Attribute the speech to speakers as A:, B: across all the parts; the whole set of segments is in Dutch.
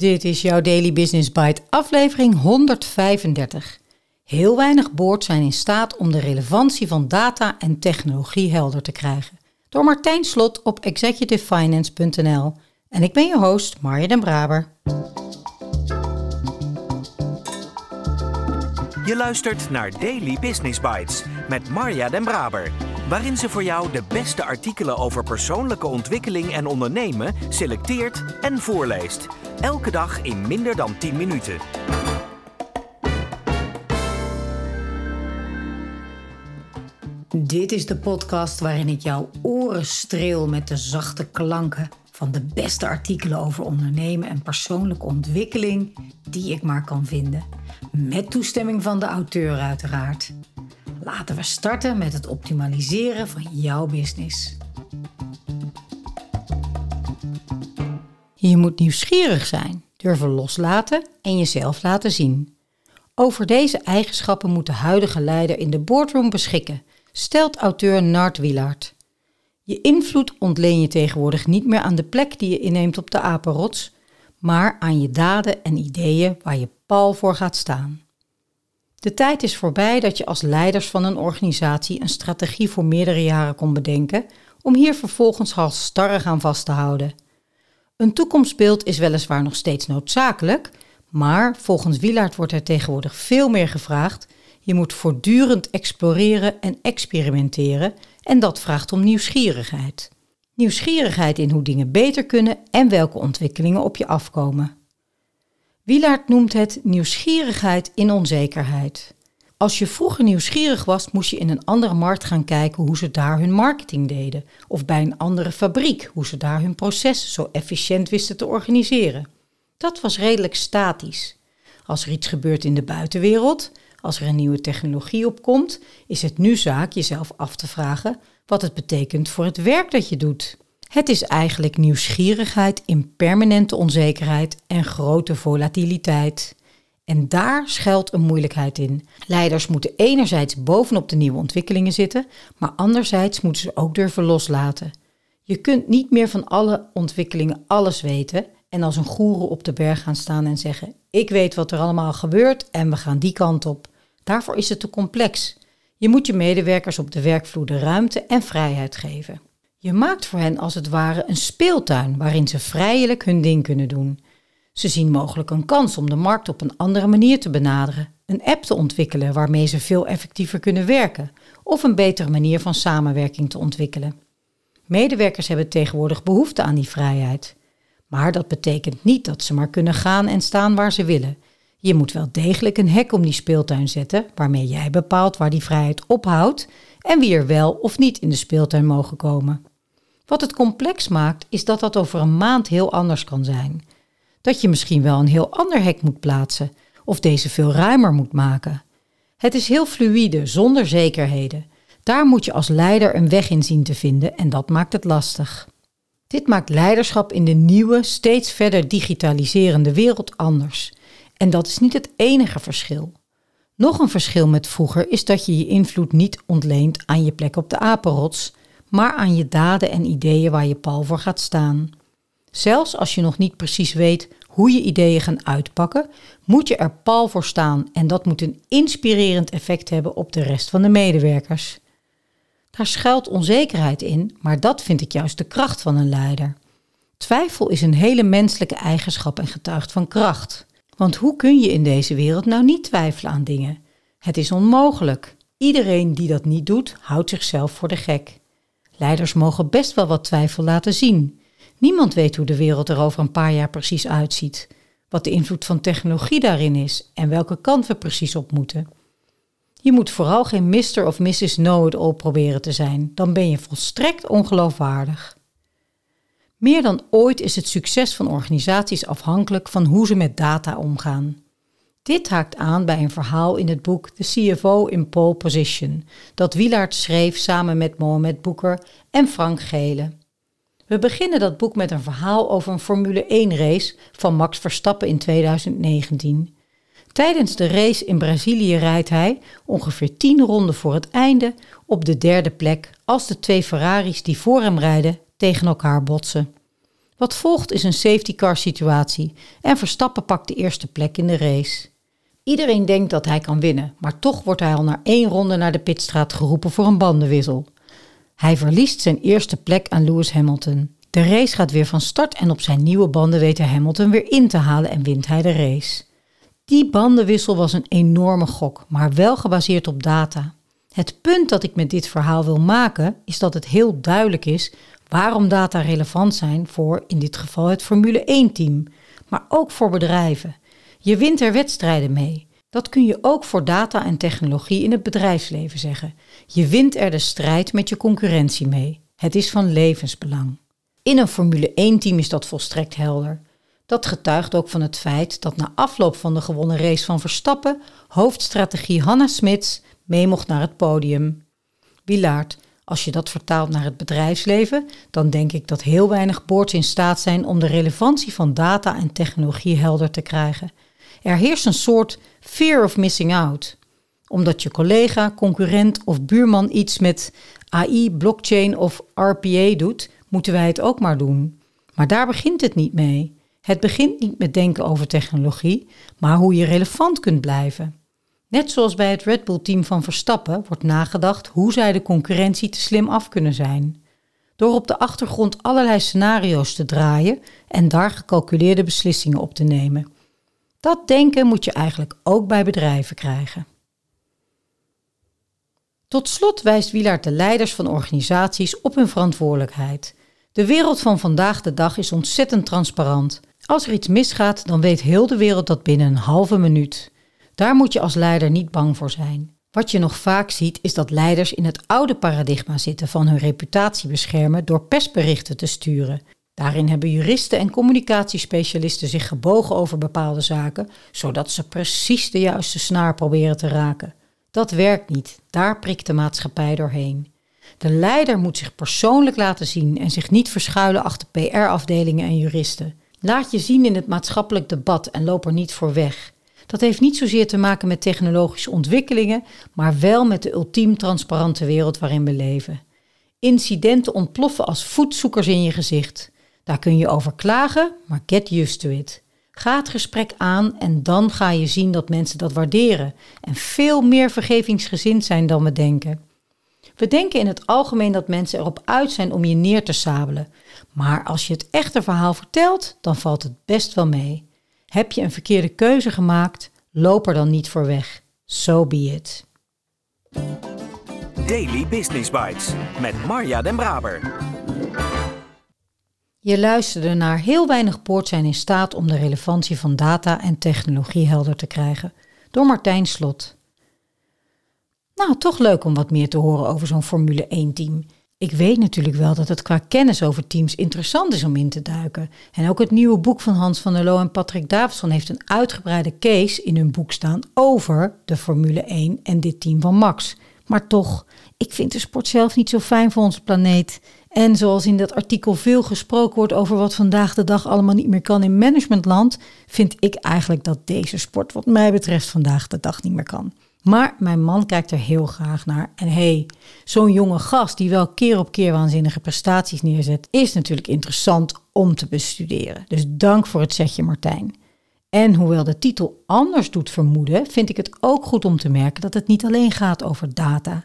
A: Dit is jouw Daily Business Bite, aflevering 135. Heel weinig boards zijn in staat om de relevantie van data en technologie helder te krijgen. Door Martijn Slot op executivefinance.nl. En ik ben je host, Marja den Braber.
B: Je luistert naar Daily Business Bites met Marja den Braber waarin ze voor jou de beste artikelen over persoonlijke ontwikkeling en ondernemen selecteert en voorleest. Elke dag in minder dan 10 minuten.
A: Dit is de podcast waarin ik jouw oren streel met de zachte klanken van de beste artikelen over ondernemen en persoonlijke ontwikkeling die ik maar kan vinden. Met toestemming van de auteur uiteraard. Laten we starten met het optimaliseren van jouw business. Je moet nieuwsgierig zijn, durven loslaten en jezelf laten zien. Over deze eigenschappen moet de huidige leider in de boardroom beschikken, stelt auteur Nart Wielaert. Je invloed ontleen je tegenwoordig niet meer aan de plek die je inneemt op de apenrots, maar aan je daden en ideeën waar je pal voor gaat staan. De tijd is voorbij dat je als leiders van een organisatie een strategie voor meerdere jaren kon bedenken om hier vervolgens halstarrig aan vast te houden. Een toekomstbeeld is weliswaar nog steeds noodzakelijk, maar volgens Wielaert wordt er tegenwoordig veel meer gevraagd. Je moet voortdurend exploreren en experimenteren en dat vraagt om nieuwsgierigheid. Nieuwsgierigheid in hoe dingen beter kunnen en welke ontwikkelingen op je afkomen. Wielaert noemt het nieuwsgierigheid in onzekerheid. Als je vroeger nieuwsgierig was, moest je in een andere markt gaan kijken hoe ze daar hun marketing deden, of bij een andere fabriek hoe ze daar hun proces zo efficiënt wisten te organiseren. Dat was redelijk statisch. Als er iets gebeurt in de buitenwereld, als er een nieuwe technologie opkomt, is het nu zaak jezelf af te vragen wat het betekent voor het werk dat je doet. Het is eigenlijk nieuwsgierigheid in permanente onzekerheid en grote volatiliteit. En daar schuilt een moeilijkheid in. Leiders moeten enerzijds bovenop de nieuwe ontwikkelingen zitten, maar anderzijds moeten ze ook durven loslaten. Je kunt niet meer van alle ontwikkelingen alles weten en als een goeroe op de berg gaan staan en zeggen: Ik weet wat er allemaal gebeurt en we gaan die kant op. Daarvoor is het te complex. Je moet je medewerkers op de werkvloer de ruimte en vrijheid geven. Je maakt voor hen als het ware een speeltuin waarin ze vrijelijk hun ding kunnen doen. Ze zien mogelijk een kans om de markt op een andere manier te benaderen, een app te ontwikkelen waarmee ze veel effectiever kunnen werken, of een betere manier van samenwerking te ontwikkelen. Medewerkers hebben tegenwoordig behoefte aan die vrijheid. Maar dat betekent niet dat ze maar kunnen gaan en staan waar ze willen. Je moet wel degelijk een hek om die speeltuin zetten, waarmee jij bepaalt waar die vrijheid ophoudt en wie er wel of niet in de speeltuin mogen komen. Wat het complex maakt, is dat dat over een maand heel anders kan zijn. Dat je misschien wel een heel ander hek moet plaatsen of deze veel ruimer moet maken. Het is heel fluïde, zonder zekerheden. Daar moet je als leider een weg in zien te vinden en dat maakt het lastig. Dit maakt leiderschap in de nieuwe, steeds verder digitaliserende wereld anders. En dat is niet het enige verschil. Nog een verschil met vroeger is dat je je invloed niet ontleent aan je plek op de apenrots, maar aan je daden en ideeën waar je pal voor gaat staan. Zelfs als je nog niet precies weet hoe je ideeën gaan uitpakken, moet je er pal voor staan en dat moet een inspirerend effect hebben op de rest van de medewerkers. Daar schuilt onzekerheid in, maar dat vind ik juist de kracht van een leider. Twijfel is een hele menselijke eigenschap en getuigt van kracht. Want hoe kun je in deze wereld nou niet twijfelen aan dingen? Het is onmogelijk. Iedereen die dat niet doet, houdt zichzelf voor de gek. Leiders mogen best wel wat twijfel laten zien. Niemand weet hoe de wereld er over een paar jaar precies uitziet, wat de invloed van technologie daarin is en welke kant we precies op moeten. Je moet vooral geen Mr. of Mrs. Know-it-all proberen te zijn, dan ben je volstrekt ongeloofwaardig. Meer dan ooit is het succes van organisaties afhankelijk van hoe ze met data omgaan. Dit haakt aan bij een verhaal in het boek The CFO in Pole Position, dat Wielaert schreef samen met Mohamed Boeker en Frank Gele. We beginnen dat boek met een verhaal over een Formule 1-race van Max Verstappen in 2019. Tijdens de race in Brazilië rijdt hij, ongeveer 10 ronden voor het einde, op de derde plek als de twee Ferraris die voor hem rijden tegen elkaar botsen. Wat volgt is een safety car situatie en Verstappen pakt de eerste plek in de race. Iedereen denkt dat hij kan winnen, maar toch wordt hij al na één ronde naar de pitstraat geroepen voor een bandenwissel. Hij verliest zijn eerste plek aan Lewis Hamilton. De race gaat weer van start en op zijn nieuwe banden weet Hamilton weer in te halen en wint hij de race. Die bandenwissel was een enorme gok, maar wel gebaseerd op data. Het punt dat ik met dit verhaal wil maken is dat het heel duidelijk is waarom data relevant zijn voor in dit geval het Formule 1-team, maar ook voor bedrijven. Je wint er wedstrijden mee. Dat kun je ook voor data en technologie in het bedrijfsleven zeggen. Je wint er de strijd met je concurrentie mee. Het is van levensbelang. In een Formule 1-team is dat volstrekt helder. Dat getuigt ook van het feit dat na afloop van de gewonnen race van Verstappen hoofdstrategie Hanna Smits mee mocht naar het podium. Wilaard, als je dat vertaalt naar het bedrijfsleven, dan denk ik dat heel weinig boards in staat zijn om de relevantie van data en technologie helder te krijgen. Er heerst een soort fear of missing out. Omdat je collega, concurrent of buurman iets met AI, blockchain of RPA doet, moeten wij het ook maar doen. Maar daar begint het niet mee. Het begint niet met denken over technologie, maar hoe je relevant kunt blijven. Net zoals bij het Red Bull-team van Verstappen wordt nagedacht hoe zij de concurrentie te slim af kunnen zijn. Door op de achtergrond allerlei scenario's te draaien en daar gecalculeerde beslissingen op te nemen. Dat denken moet je eigenlijk ook bij bedrijven krijgen. Tot slot wijst Wielaert de leiders van organisaties op hun verantwoordelijkheid. De wereld van vandaag de dag is ontzettend transparant. Als er iets misgaat, dan weet heel de wereld dat binnen een halve minuut. Daar moet je als leider niet bang voor zijn. Wat je nog vaak ziet, is dat leiders in het oude paradigma zitten van hun reputatie beschermen door persberichten te sturen. Daarin hebben juristen en communicatiespecialisten zich gebogen over bepaalde zaken, zodat ze precies de juiste snaar proberen te raken. Dat werkt niet, daar prikt de maatschappij doorheen. De leider moet zich persoonlijk laten zien en zich niet verschuilen achter PR-afdelingen en juristen. Laat je zien in het maatschappelijk debat en loop er niet voor weg. Dat heeft niet zozeer te maken met technologische ontwikkelingen, maar wel met de ultiem transparante wereld waarin we leven. Incidenten ontploffen als voetzoekers in je gezicht. Daar kun je over klagen, maar get used to it. Ga het gesprek aan en dan ga je zien dat mensen dat waarderen en veel meer vergevingsgezind zijn dan we denken. We denken in het algemeen dat mensen erop uit zijn om je neer te sabelen. Maar als je het echte verhaal vertelt, dan valt het best wel mee. Heb je een verkeerde keuze gemaakt, loop er dan niet voor weg. So be it.
B: Daily Business Bites met Marja Den Braber.
A: Je luisterde naar heel weinig poort zijn in staat om de relevantie van data en technologie helder te krijgen. Door Martijn Slot. Nou, toch leuk om wat meer te horen over zo'n Formule 1-team. Ik weet natuurlijk wel dat het qua kennis over teams interessant is om in te duiken. En ook het nieuwe boek van Hans van der Loo en Patrick Davidson heeft een uitgebreide case in hun boek staan over de Formule 1 en dit team van Max. Maar toch, ik vind de sport zelf niet zo fijn voor onze planeet. En zoals in dat artikel veel gesproken wordt over wat vandaag de dag allemaal niet meer kan in managementland, vind ik eigenlijk dat deze sport wat mij betreft vandaag de dag niet meer kan. Maar mijn man kijkt er heel graag naar. En hey, zo'n jonge gast die wel keer op keer waanzinnige prestaties neerzet, is natuurlijk interessant om te bestuderen. Dus dank voor het setje, Martijn. En hoewel de titel anders doet vermoeden, vind ik het ook goed om te merken dat het niet alleen gaat over data.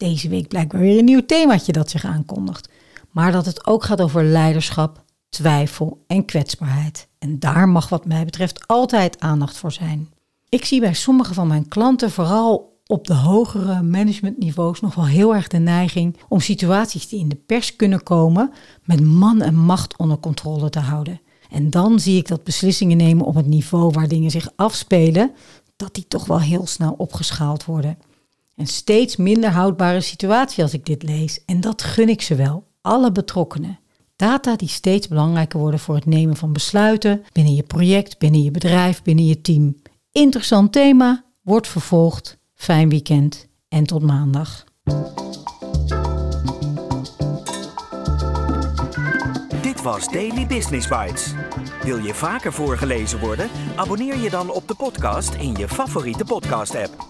A: Deze week blijkbaar weer een nieuw themaatje dat zich aankondigt. Maar dat het ook gaat over leiderschap, twijfel en kwetsbaarheid. En daar mag wat mij betreft altijd aandacht voor zijn. Ik zie bij sommige van mijn klanten vooral op de hogere managementniveaus nog wel heel erg de neiging om situaties die in de pers kunnen komen met man en macht onder controle te houden. En dan zie ik dat beslissingen nemen op het niveau waar dingen zich afspelen, dat die toch wel heel snel opgeschaald worden. Een steeds minder houdbare situatie als ik dit lees. En dat gun ik ze wel, alle betrokkenen. Data die steeds belangrijker worden voor het nemen van besluiten binnen je project, binnen je bedrijf, binnen je team. Interessant thema, wordt vervolgd. Fijn weekend en tot maandag.
B: Dit was Daily Business Bites. Wil je vaker voorgelezen worden? Abonneer je dan op de podcast in je favoriete podcast-app.